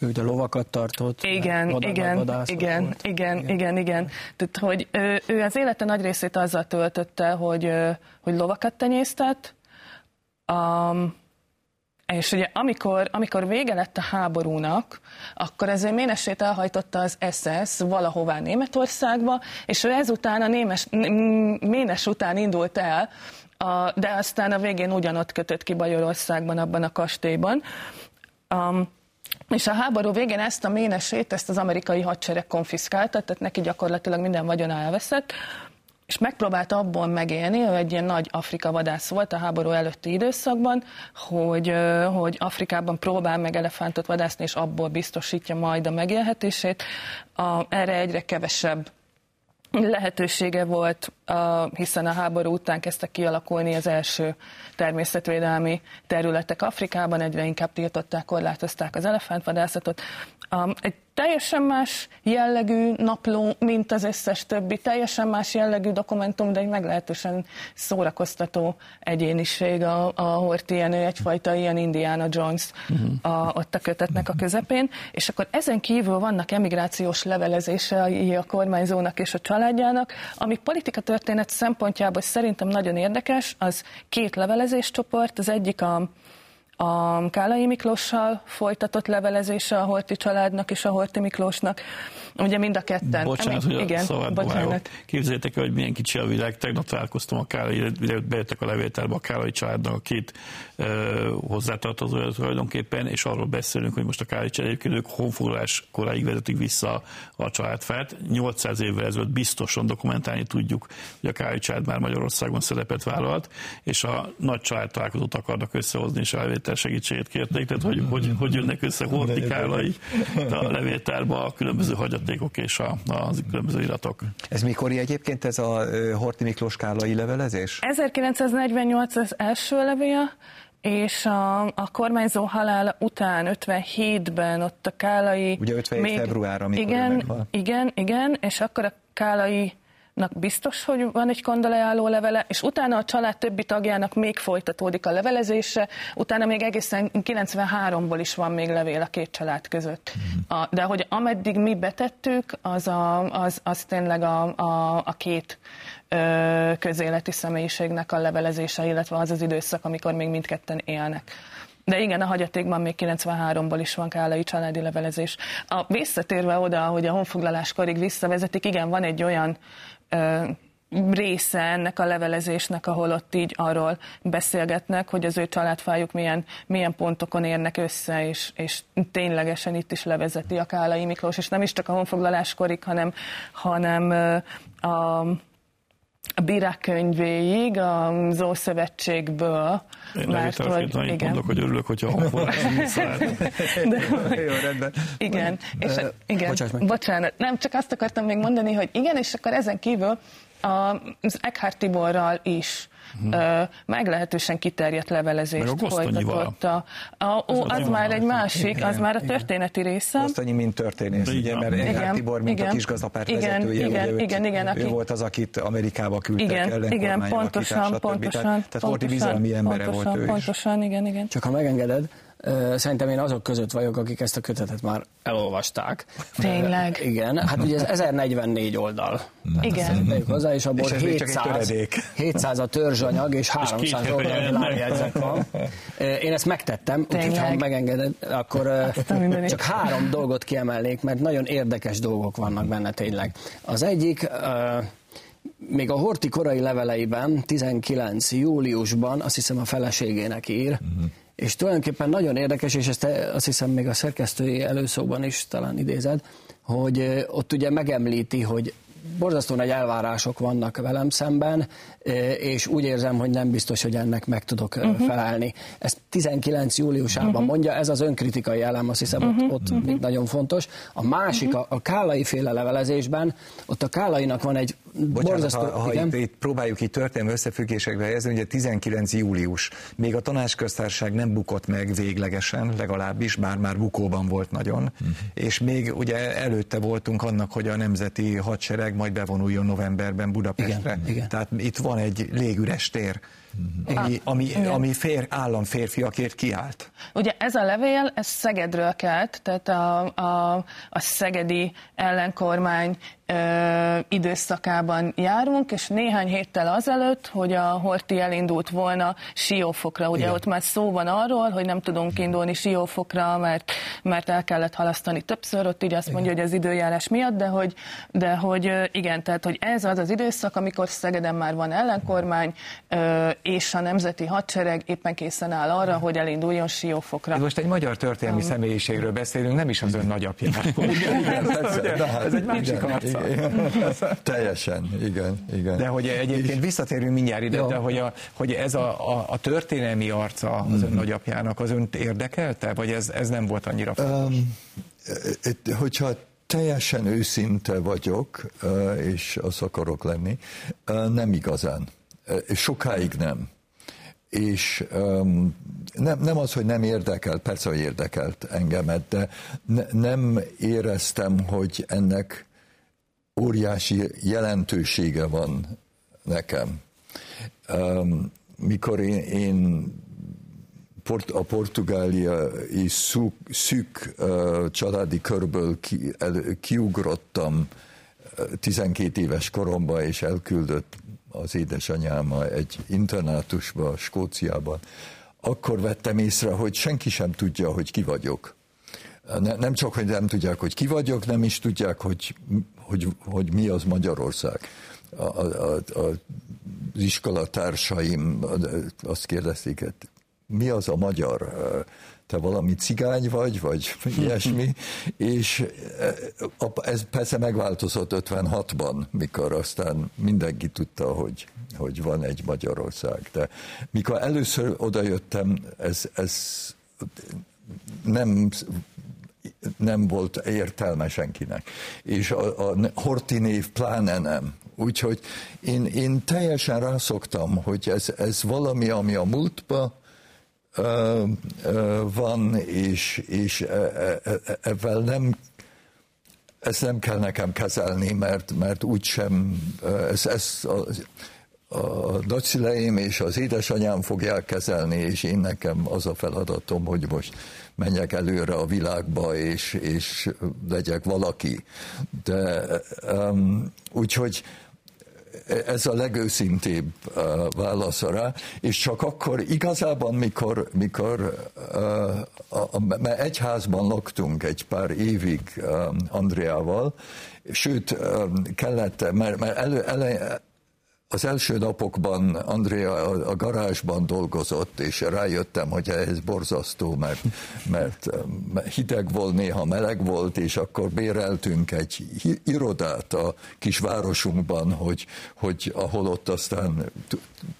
ő a lovakat tartott. Igen, igen, igen, igen, igen, igen. Tehát, hogy ő, ő az élete nagy részét azzal töltötte, hogy, hogy lovakat tenyésztett, um, és ugye amikor, amikor vége lett a háborúnak, akkor ezért Ménesét elhajtotta az SS valahová Németországba, és ő ezután a Némes, Ménes után indult el, a, de aztán a végén ugyanott kötött ki Bajorországban, abban a kastélyban. Um, és a háború végén ezt a ménesét, ezt az amerikai hadsereg konfiszkálta, tehát neki gyakorlatilag minden vagyona elveszett, és megpróbálta abból megélni, ő egy ilyen nagy Afrika vadász volt a háború előtti időszakban, hogy, hogy Afrikában próbál meg elefántot vadászni, és abból biztosítja majd a megélhetését. A, erre egyre kevesebb lehetősége volt, hiszen a háború után kezdtek kialakulni az első természetvédelmi területek Afrikában, egyre inkább tiltották, korlátozták az elefántvadászatot. Egy teljesen más jellegű napló, mint az összes többi, teljesen más jellegű dokumentum, de egy meglehetősen szórakoztató egyéniség a, a Horti Jenő, egyfajta ilyen Indiana Jones uh-huh. a, ott a kötetnek a közepén, és akkor ezen kívül vannak emigrációs levelezései a kormányzónak és a családjának, ami politika történet szempontjából szerintem nagyon érdekes, az két levelezéscsoport, az egyik a a Kálai Miklóssal folytatott levelezése a Horti családnak és a Horti Miklósnak. Ugye mind a ketten. Bocsánat, hogy igen, a bocsánat. Képzeljétek el, hogy milyen kicsi a világ. Tegnap találkoztam a Kálai, bejöttek a levéltárba a Kálai családnak a két uh, hozzátartozója tulajdonképpen, és arról beszélünk, hogy most a Kálai család egyébként ők honfoglalás koráig vezetik vissza a családfát. 800 évvel ezelőtt biztosan dokumentálni tudjuk, hogy a Kálai család már Magyarországon szerepet vállalt, és a nagy család találkozót akarnak összehozni, és a levéltár segítségét kérték, tehát hogy, hogy, hogy jönnek össze hortikálai a levéltárba a különböző hagyatékok és a, a különböző iratok. Ez mikor egyébként ez a Horti Miklós kálai levelezés? 1948 az első levél, és a, a kormányzó halála után 57-ben ott a Kálai... Ugye 57 még, február, amikor igen, igen, igen, és akkor a Kálai biztos, hogy van egy kondolajáló levele, és utána a család többi tagjának még folytatódik a levelezése, utána még egészen 93-ból is van még levél a két család között. A, de hogy ameddig mi betettük, az, a, az, az tényleg a, a, a két ö, közéleti személyiségnek a levelezése, illetve az az időszak, amikor még mindketten élnek. De igen, a hagyatékban még 93-ból is van kálai családi levelezés. A visszatérve oda, hogy a honfoglaláskorig visszavezetik, igen, van egy olyan része ennek a levelezésnek, ahol ott így arról beszélgetnek, hogy az ő családfájuk milyen, milyen pontokon érnek össze, és, és ténylegesen itt is levezeti a Kálai Miklós, és nem is csak a honfoglaláskorig, hanem, hanem a a bírák könyvéig, az Ószövetségből. Én mert hogy, igen. mondok, hogy örülök, hogyha a De, Jó, rendben. Igen, és, uh, igen bocsánat, nem, csak azt akartam még mondani, hogy igen, és akkor ezen kívül az Eckhart Tiborral is uh-huh. meglehetősen kiterjedt levelezést folytatott. A, a, ó, az, az már egy másik, igen, az már a történeti része. Gosztonyi, mint történész, ugye, mert Eckhart Tibor, mint igen, a kisgazdapárt igen, vezetője, igen, ugye, igen, igen, ő, aki, ő volt az, akit Amerikába küldtek igen, igen, pontosan, pontosan, tehát, tehát volt bizalmi embere pontosan, volt ő Pontosan, igen, igen. Csak ha megengeded, Szerintem én azok között vagyok, akik ezt a kötetet már elolvasták. Tényleg? Igen, hát ugye ez 1044 oldal. Igen. hozzá, és abból és 700, 700 a törzsanyag, és 300 és oldal lábjegyzet van. Én ezt megtettem, úgyhogy ha megengeded, akkor csak három dolgot kiemelnék, mert nagyon érdekes dolgok vannak benne tényleg. Az egyik, még a Horti korai leveleiben, 19. júliusban, azt hiszem a feleségének ír, uh-huh és tulajdonképpen nagyon érdekes, és ezt azt hiszem még a szerkesztői előszóban is talán idézed, hogy ott ugye megemlíti, hogy borzasztó nagy elvárások vannak velem szemben, és úgy érzem, hogy nem biztos, hogy ennek meg tudok uh-huh. felelni. Ezt 19. júliusában uh-huh. mondja, ez az önkritikai elem, azt hiszem, uh-huh. ott, ott uh-huh. még nagyon fontos. A másik, uh-huh. a, a Kálai féle levelezésben, ott a Kálainak van egy Bocsánat. Ha, ha itt, itt próbáljuk itt történelmi összefüggésekbe helyezni, ugye 19. július, még a tanácsköztársaság nem bukott meg véglegesen, legalábbis, bár már bukóban volt nagyon, uh-huh. és még ugye előtte voltunk annak, hogy a nemzeti hadsereg majd bevonuljon novemberben Budapestre. Igen, igen. Tehát itt van egy légüres tér ami, ami, ami fér, államférfiakért kiállt. Ugye ez a levél, ez Szegedről kelt, tehát a, a, a szegedi ellenkormány ö, időszakában járunk, és néhány héttel azelőtt, hogy a Horti elindult volna Siófokra. Ugye Igen. ott már szó van arról, hogy nem tudunk indulni Siófokra, mert, mert el kellett halasztani többször, ott így azt igen. mondja, hogy az időjárás miatt, de hogy, de hogy igen, tehát hogy ez az az időszak, amikor Szegeden már van ellenkormány, ö, és a Nemzeti Hadsereg éppen készen áll arra, hogy elinduljon Siófokra. Most egy magyar történelmi um, személyiségről beszélünk, nem is az ön nagyapjáról. Ez egy másik arca. Teljesen, igen, igen. De hogy egyébként visszatérünk mindjárt ide, de hogy, a, hogy ez a, a, a történelmi arca az ön mhm. nagyapjának az önt érdekelte, vagy ez, ez nem volt annyira fontos? Um, hogyha teljesen őszinte vagyok, és azt akarok lenni, nem igazán sokáig nem. És um, nem, nem az, hogy nem érdekelt, persze, hogy érdekelt engemet, de ne, nem éreztem, hogy ennek óriási jelentősége van nekem. Um, mikor én, én port, a portugáliai szűk, szűk uh, családi körből ki, el, kiugrottam 12 éves koromban, és elküldött az édesanyám egy internátusba, Skóciában, akkor vettem észre, hogy senki sem tudja, hogy ki vagyok. Ne, nem csak, hogy nem tudják, hogy ki vagyok, nem is tudják, hogy, hogy, hogy mi az Magyarország. A, a, a, az iskolatársaim azt kérdezték, hát mi az a magyar? Te valami cigány vagy, vagy ilyesmi, és ez persze megváltozott 56-ban, mikor aztán mindenki tudta, hogy, hogy van egy Magyarország. De mikor először odajöttem, ez, ez nem nem volt értelme senkinek. És a, a Horti név pláne nem. Úgyhogy én, én teljesen rászoktam, hogy ez, ez valami, ami a múltba van, és, és ezzel nem ezt nem kell nekem kezelni, mert, mert úgysem, ez, ez a, a nagyszüleim és az édesanyám fogják kezelni, és én nekem az a feladatom, hogy most menjek előre a világba, és, és legyek valaki. De um, úgyhogy ez a legőszintébb uh, válasz rá, és csak akkor igazában, mikor, mikor mert egy házban laktunk egy pár évig um, Andreával, sőt, kellett, mert, mert elő, ele, az első napokban Andrea a, garázsban dolgozott, és rájöttem, hogy ez borzasztó, mert, mert hideg volt, néha meleg volt, és akkor béreltünk egy irodát a kis városunkban, hogy, hogy ahol ott aztán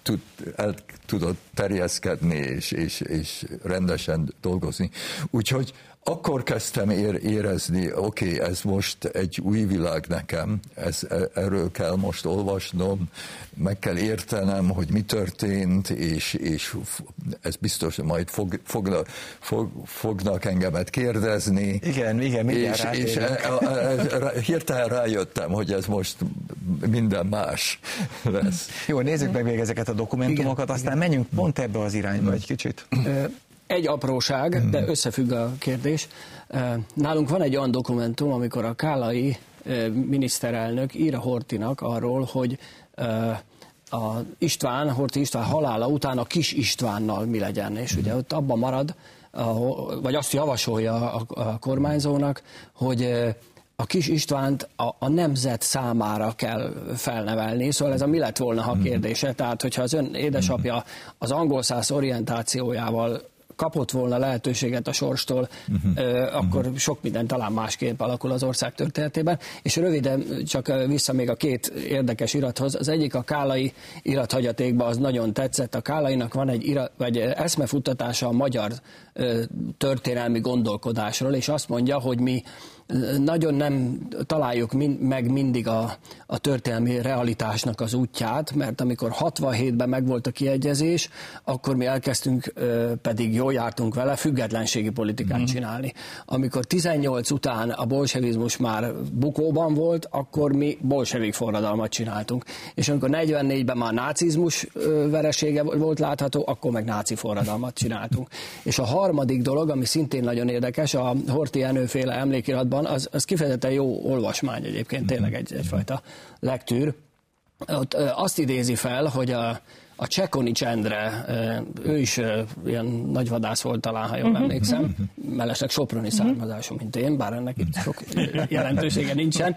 tud, el tudott terjeszkedni, és, és, és rendesen dolgozni. Úgyhogy akkor kezdtem ér, érezni, oké, okay, ez most egy új világ nekem, ez, e, erről kell most olvasnom, meg kell értenem, hogy mi történt, és, és ez biztos, hogy majd fog, fognak, fog, fognak engemet kérdezni. Igen, igen, és, és e, a, a, a, hirtelen rájöttem, hogy ez most minden más lesz. Jó, nézzük meg még ezeket a dokumentumokat, igen, aztán igen. menjünk pont ebbe az irányba egy kicsit. Egy apróság, de összefügg a kérdés. Nálunk van egy olyan dokumentum, amikor a Kálai miniszterelnök ír a Hortinak arról, hogy a István, Horti István halála után a kis Istvánnal mi legyen, és ugye ott abban marad, vagy azt javasolja a kormányzónak, hogy a kis Istvánt a, a nemzet számára kell felnevelni, szóval ez a mi lett volna, ha kérdése. Tehát, hogyha az ön édesapja az angol száz orientációjával kapott volna lehetőséget a sorstól, uh-huh. akkor uh-huh. sok minden talán másképp alakul az ország történetében. És röviden csak vissza még a két érdekes irathoz. Az egyik a Kálai irathagyatékban az nagyon tetszett. A Kálainak van egy irat, vagy eszmefuttatása a magyar történelmi gondolkodásról, és azt mondja, hogy mi nagyon nem találjuk min, meg mindig a, a történelmi realitásnak az útját, mert amikor 67-ben megvolt a kiegyezés, akkor mi elkezdtünk, pedig jól jártunk vele, függetlenségi politikát mm. csinálni. Amikor 18 után a bolsevizmus már bukóban volt, akkor mi bolsevik forradalmat csináltunk. És amikor 44-ben már nácizmus veresége volt látható, akkor meg náci forradalmat csináltunk. És a harmadik dolog, ami szintén nagyon érdekes, a Horti Enőféle emlékiratban van, az, az kifejezetten jó olvasmány egyébként, tényleg egy, egyfajta lektűr. Ott azt idézi fel, hogy a, a Csekonics Endre, ő is ilyen nagyvadász volt talán, ha jól emlékszem, mellesleg soproni származású, mint én, bár ennek itt sok jelentősége nincsen.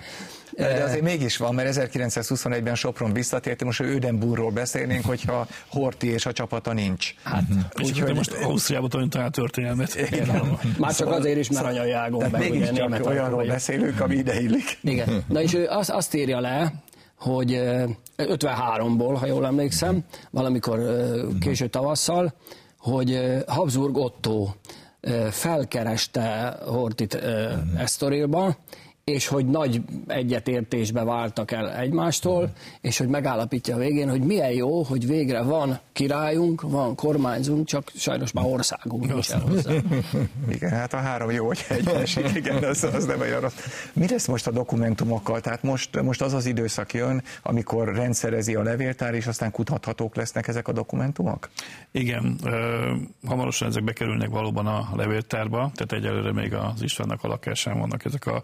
De azért mégis van, mert 1921-ben Sopron visszatért, most Ödenburgról beszélnénk, hogyha Horti és a csapata nincs. Hát, úgyhogy most Ausztriában tanítani a történelmet. Igen. Már csak azért is, mert anyajágon. Tehát mégis csak olyanról beszélünk, ami ide illik. Igen. Na és ő azt, azt írja le, hogy 53-ból, ha jól emlékszem, valamikor késő tavasszal, hogy Habsburg Otto felkereste Hortit Esztorilba, és hogy nagy egyetértésbe váltak el egymástól, és hogy megállapítja a végén, hogy milyen jó, hogy végre van királyunk, van kormányzunk, csak sajnos már országunk is hozzá. Igen, hát a három jó, hogy egyesik, igen, az, az nem olyan rossz. Mi lesz most a dokumentumokkal? Tehát most, most az az időszak jön, amikor rendszerezi a levéltár, és aztán kutathatók lesznek ezek a dokumentumok? Igen, hamarosan ezek bekerülnek valóban a levéltárba, tehát egyelőre még az Istvánnak a lakásán vannak ezek a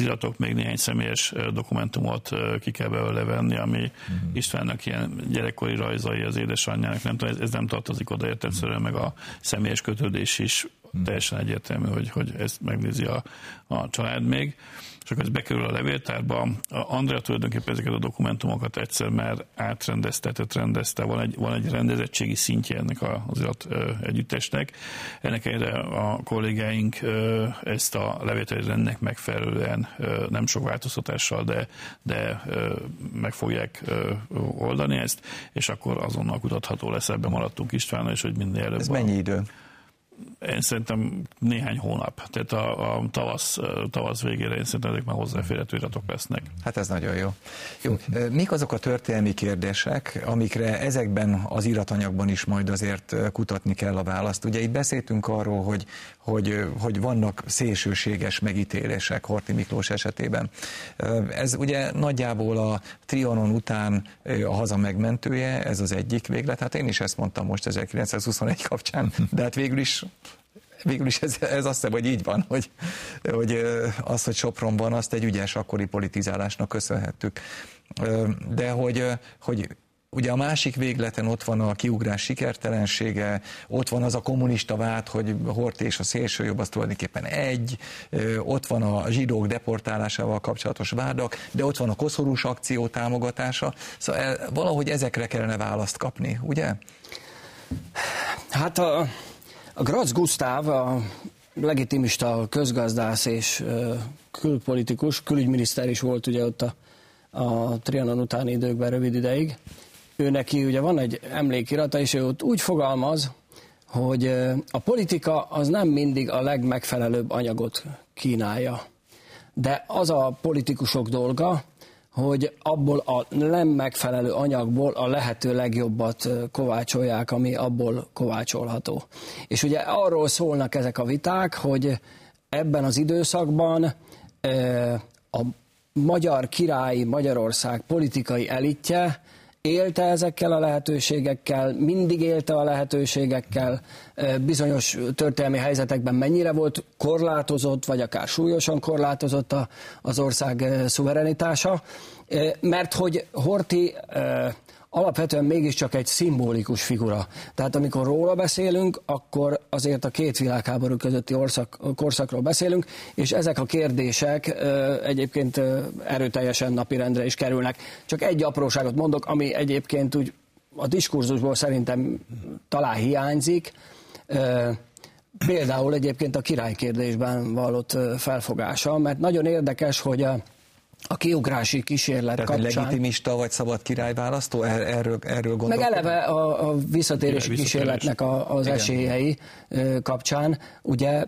iratok, még néhány személyes dokumentumot ki kell belőle venni, ami uh-huh. Istvánnak ilyen gyerekkori rajzai az édesanyjának, nem tudom, ez, ez nem tartozik oda értelmszerűen, meg a személyes kötődés is uh-huh. teljesen egyértelmű, hogy, hogy ezt megnézi a, a család még és akkor ez bekerül a levéltárba. A Andrea tulajdonképpen ezeket a dokumentumokat egyszer már átrendeztetett, rendezte, van egy, van egy rendezettségi szintje ennek az irat együttesnek. Ennek egyre a kollégáink ezt a levéltári rendnek megfelelően nem sok változtatással, de, de meg fogják oldani ezt, és akkor azonnal kutatható lesz, ebben maradtunk Istvánnal, és hogy minden előbb. Ez mennyi idő? Én szerintem néhány hónap, tehát a, a tavasz, tavasz végére én szerintem ezek már hozzáférhető iratok lesznek. Hát ez nagyon jó. Jó, mik azok a történelmi kérdések, amikre ezekben az iratanyagban is majd azért kutatni kell a választ? Ugye itt beszéltünk arról, hogy, hogy, hogy vannak szélsőséges megítélések Horti Miklós esetében. Ez ugye nagyjából a Trianon után a haza megmentője, ez az egyik véglet. Hát én is ezt mondtam most 1921 kapcsán, de hát végül is végül is ez, ez azt hiszem, hogy így van, hogy, hogy az, hogy Sopronban azt egy ügyes akkori politizálásnak köszönhettük. De hogy, hogy Ugye a másik végleten ott van a kiugrás sikertelensége, ott van az a kommunista vád, hogy Hort és a szélső jobb az tulajdonképpen egy, ott van a zsidók deportálásával kapcsolatos vádak, de ott van a koszorús akció támogatása, szóval valahogy ezekre kellene választ kapni, ugye? Hát a, a Graz Gusztáv, a legitimista közgazdász és külpolitikus, külügyminiszter is volt ugye ott a, a Trianon utáni időkben rövid ideig, ő neki ugye van egy emlékirata, és ő ott úgy fogalmaz, hogy a politika az nem mindig a legmegfelelőbb anyagot kínálja. De az a politikusok dolga, hogy abból a nem megfelelő anyagból a lehető legjobbat kovácsolják, ami abból kovácsolható. És ugye arról szólnak ezek a viták, hogy ebben az időszakban a magyar királyi Magyarország politikai elitje élte ezekkel a lehetőségekkel, mindig élte a lehetőségekkel, bizonyos történelmi helyzetekben mennyire volt korlátozott, vagy akár súlyosan korlátozott az ország szuverenitása, mert hogy Horti alapvetően mégiscsak egy szimbolikus figura. Tehát amikor róla beszélünk, akkor azért a két világháború közötti orszak, korszakról beszélünk, és ezek a kérdések egyébként erőteljesen napirendre is kerülnek. Csak egy apróságot mondok, ami egyébként úgy a diskurzusból szerintem talán hiányzik. Például egyébként a királykérdésben vallott felfogása, mert nagyon érdekes, hogy a a kiugrási kísérlet Tehát kapcsán. legitimista vagy szabad király választó? Er, erről, erről Meg eleve a, a visszatérési kísérletnek a, az Igen. esélyei kapcsán. Ugye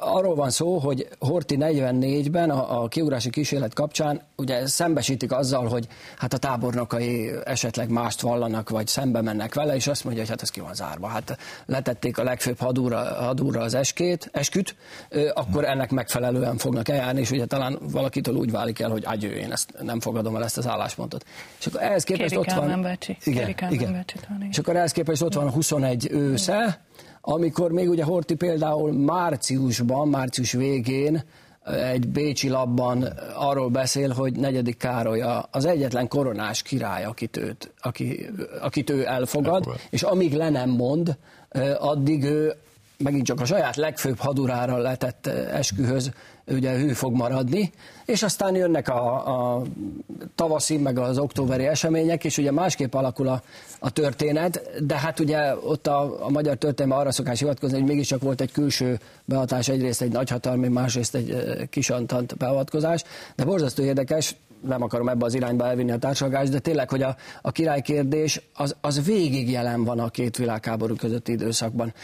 arról van szó, hogy Horti 44-ben a, a kiugrási kísérlet kapcsán ugye szembesítik azzal, hogy hát a tábornokai esetleg mást vallanak, vagy szembe mennek vele, és azt mondja, hogy hát ez ki van zárva. Hát letették a legfőbb hadúra, hadúra az eskét, esküt, akkor ennek megfelelően fognak eljárni, és ugye talán valakitől úgy válik el, hogy agyő, én ezt nem fogadom el ezt az álláspontot. És akkor ehhez képest ott van... Igen, igen. És akkor ehhez képest ott van a 21 ősze, amikor még ugye Horti például márciusban, március végén egy bécsi labban arról beszél, hogy negyedik Károly az egyetlen koronás király, akit, őt, aki, akit ő elfogad, elfogad, és amíg le nem mond, addig ő megint csak a saját legfőbb hadurára letett eskühöz ugye hű fog maradni, és aztán jönnek a, a tavaszi, meg az októberi események, és ugye másképp alakul a, a történet, de hát ugye ott a, a magyar történelme arra szokás hivatkozni, hogy mégiscsak volt egy külső behatás, egyrészt egy nagyhatalmi, másrészt egy kisantant beavatkozás, de borzasztó érdekes, nem akarom ebbe az irányba elvinni a társadalmást, de tényleg, hogy a, a királykérdés az, az végig jelen van a két világháború közötti időszakban.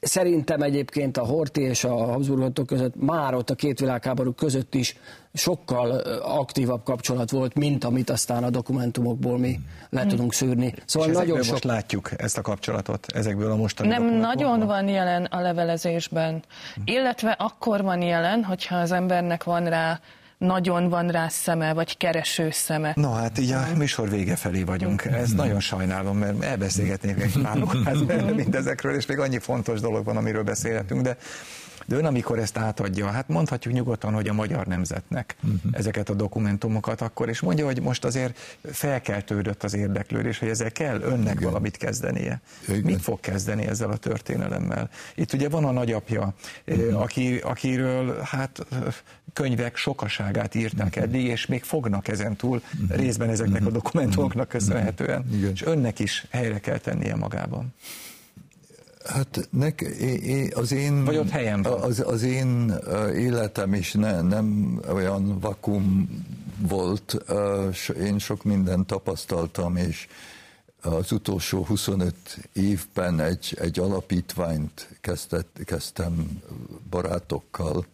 Szerintem egyébként a Horti és a Habsburgotok között már ott a két világháború között is sokkal aktívabb kapcsolat volt, mint amit aztán a dokumentumokból mi le tudunk szűrni. Szóval és nagyon sok... most látjuk ezt a kapcsolatot ezekből a mostani Nem nagyon van jelen a levelezésben, illetve akkor van jelen, hogyha az embernek van rá nagyon van rá szeme, vagy kereső szeme. Na hát így a műsor vége felé vagyunk. Ezt nagyon sajnálom, mert elbeszélgetnék egy pár mindezekről, és még annyi fontos dolog van, amiről beszélhetünk, de de ön, amikor ezt átadja, hát mondhatjuk nyugodtan, hogy a magyar nemzetnek uh-huh. ezeket a dokumentumokat akkor, és mondja, hogy most azért felkeltődött az érdeklődés, hogy ezzel kell önnek Igen. valamit kezdenie. Igen. Mit fog kezdeni ezzel a történelemmel? Itt ugye van a nagyapja, uh-huh. aki, akiről hát könyvek sokaságát írták uh-huh. eddig, és még fognak ezen túl uh-huh. részben ezeknek a dokumentumoknak köszönhetően. Igen. És önnek is helyre kell tennie magában. Hát nek, az én, Vagy ott helyen van. Az, az én életem is ne, nem olyan vakum volt, én sok mindent tapasztaltam, és az utolsó 25 évben egy, egy alapítványt kezdett, kezdtem barátokkal,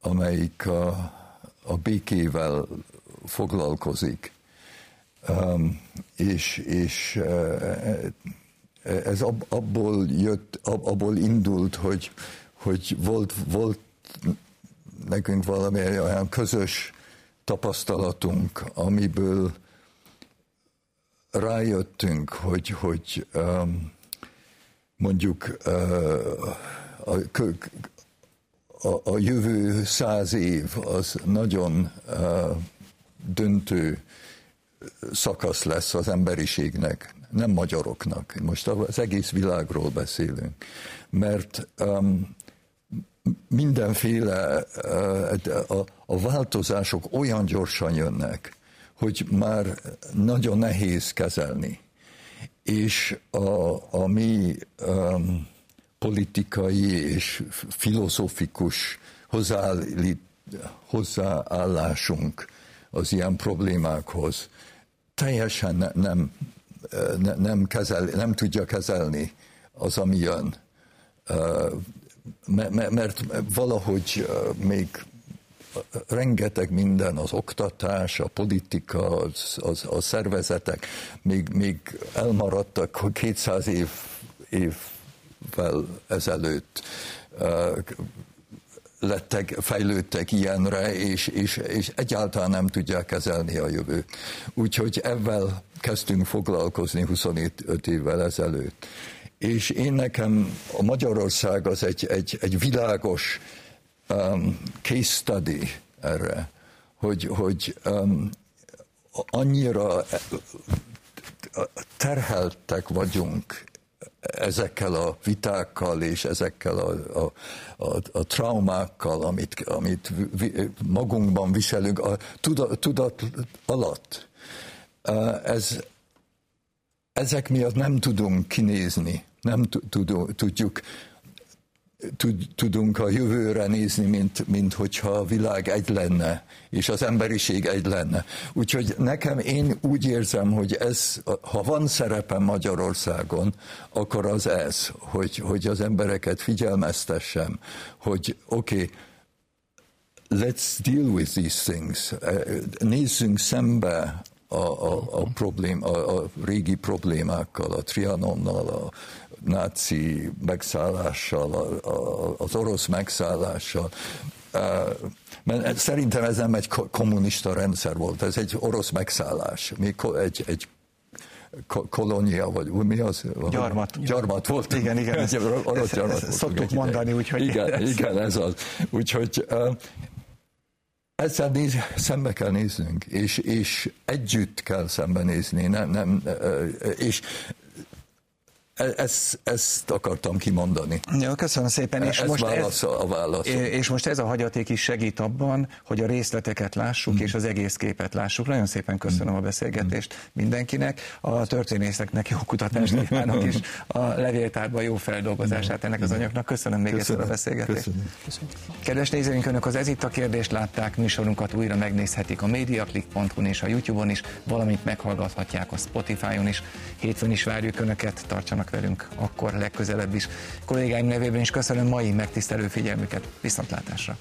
amelyik a, a békével foglalkozik. Um, és, és ez abból jött, abból indult, hogy, hogy volt, volt nekünk valami olyan közös tapasztalatunk, amiből rájöttünk, hogy, hogy um, mondjuk uh, a, a, a jövő száz év az nagyon uh, döntő szakasz lesz az emberiségnek, nem magyaroknak. Most az egész világról beszélünk. Mert um, mindenféle uh, a, a változások olyan gyorsan jönnek, hogy már nagyon nehéz kezelni. És a, a mi um, politikai és filozófikus hozzáállásunk az ilyen problémákhoz teljesen ne, nem, ne, nem, kezel, nem tudja kezelni az, ami jön. Mert valahogy még rengeteg minden, az oktatás, a politika, az, az, a szervezetek még, még elmaradtak 200 év, évvel ezelőtt lettek, fejlődtek ilyenre, és, és, és egyáltalán nem tudják kezelni a jövőt. Úgyhogy ebben kezdtünk foglalkozni 25 évvel ezelőtt. És én nekem a Magyarország az egy, egy, egy világos um, case study erre, hogy, hogy um, annyira terheltek vagyunk ezekkel a vitákkal és ezekkel a, a, a, a traumákkal, amit, amit magunkban viselünk a tudat, tudat alatt. Ez, ezek miatt nem tudunk kinézni, nem tudjuk tudunk a jövőre nézni, mint, mint hogyha a világ egy lenne, és az emberiség egy lenne. Úgyhogy nekem én úgy érzem, hogy ez, ha van szerepem Magyarországon, akkor az ez, hogy, hogy az embereket figyelmeztessem, hogy oké, okay, let's deal with these things. Nézzünk szembe a, a, a, problém, a, a régi problémákkal, a Trianonnal, a náci megszállással, az orosz megszállással. Mert szerintem ez nem egy kommunista rendszer volt, ez egy orosz megszállás, egy, egy kolónia, vagy mi az? Gyarmat. Gyarmat volt. Igen, igen. Ez, orosz gyarmat volt. Szoktuk mondani, úgyhogy... Igen, ez... igen, ez az. Úgyhogy ezzel néz, szembe kell néznünk, és, és együtt kell szembenézni, nem, nem, és ezt, ezt akartam kimondani. Ja, köszönöm szépen. És ez most válasz ez, a válasz. És most ez a hagyaték is segít abban, hogy a részleteket lássuk, mm. és az egész képet lássuk. Nagyon szépen köszönöm mm. a beszélgetést mindenkinek. A történészeknek jó kutatást kívánok, és a levéltárban jó feldolgozását ennek az anyagnak. Köszönöm még köszönöm. ezt a beszélgetést. Köszönöm. köszönöm. Kedves nézőink, Önök az Ez itt a kérdést látták, műsorunkat újra megnézhetik a mediaclick.hu és a YouTube-on is, valamint meghallgathatják a Spotify-on is. Hétfőn is várjuk Önöket, tartsanak tartsanak velünk akkor legközelebb is. Kollégáim nevében is köszönöm mai megtisztelő figyelmüket. Viszontlátásra!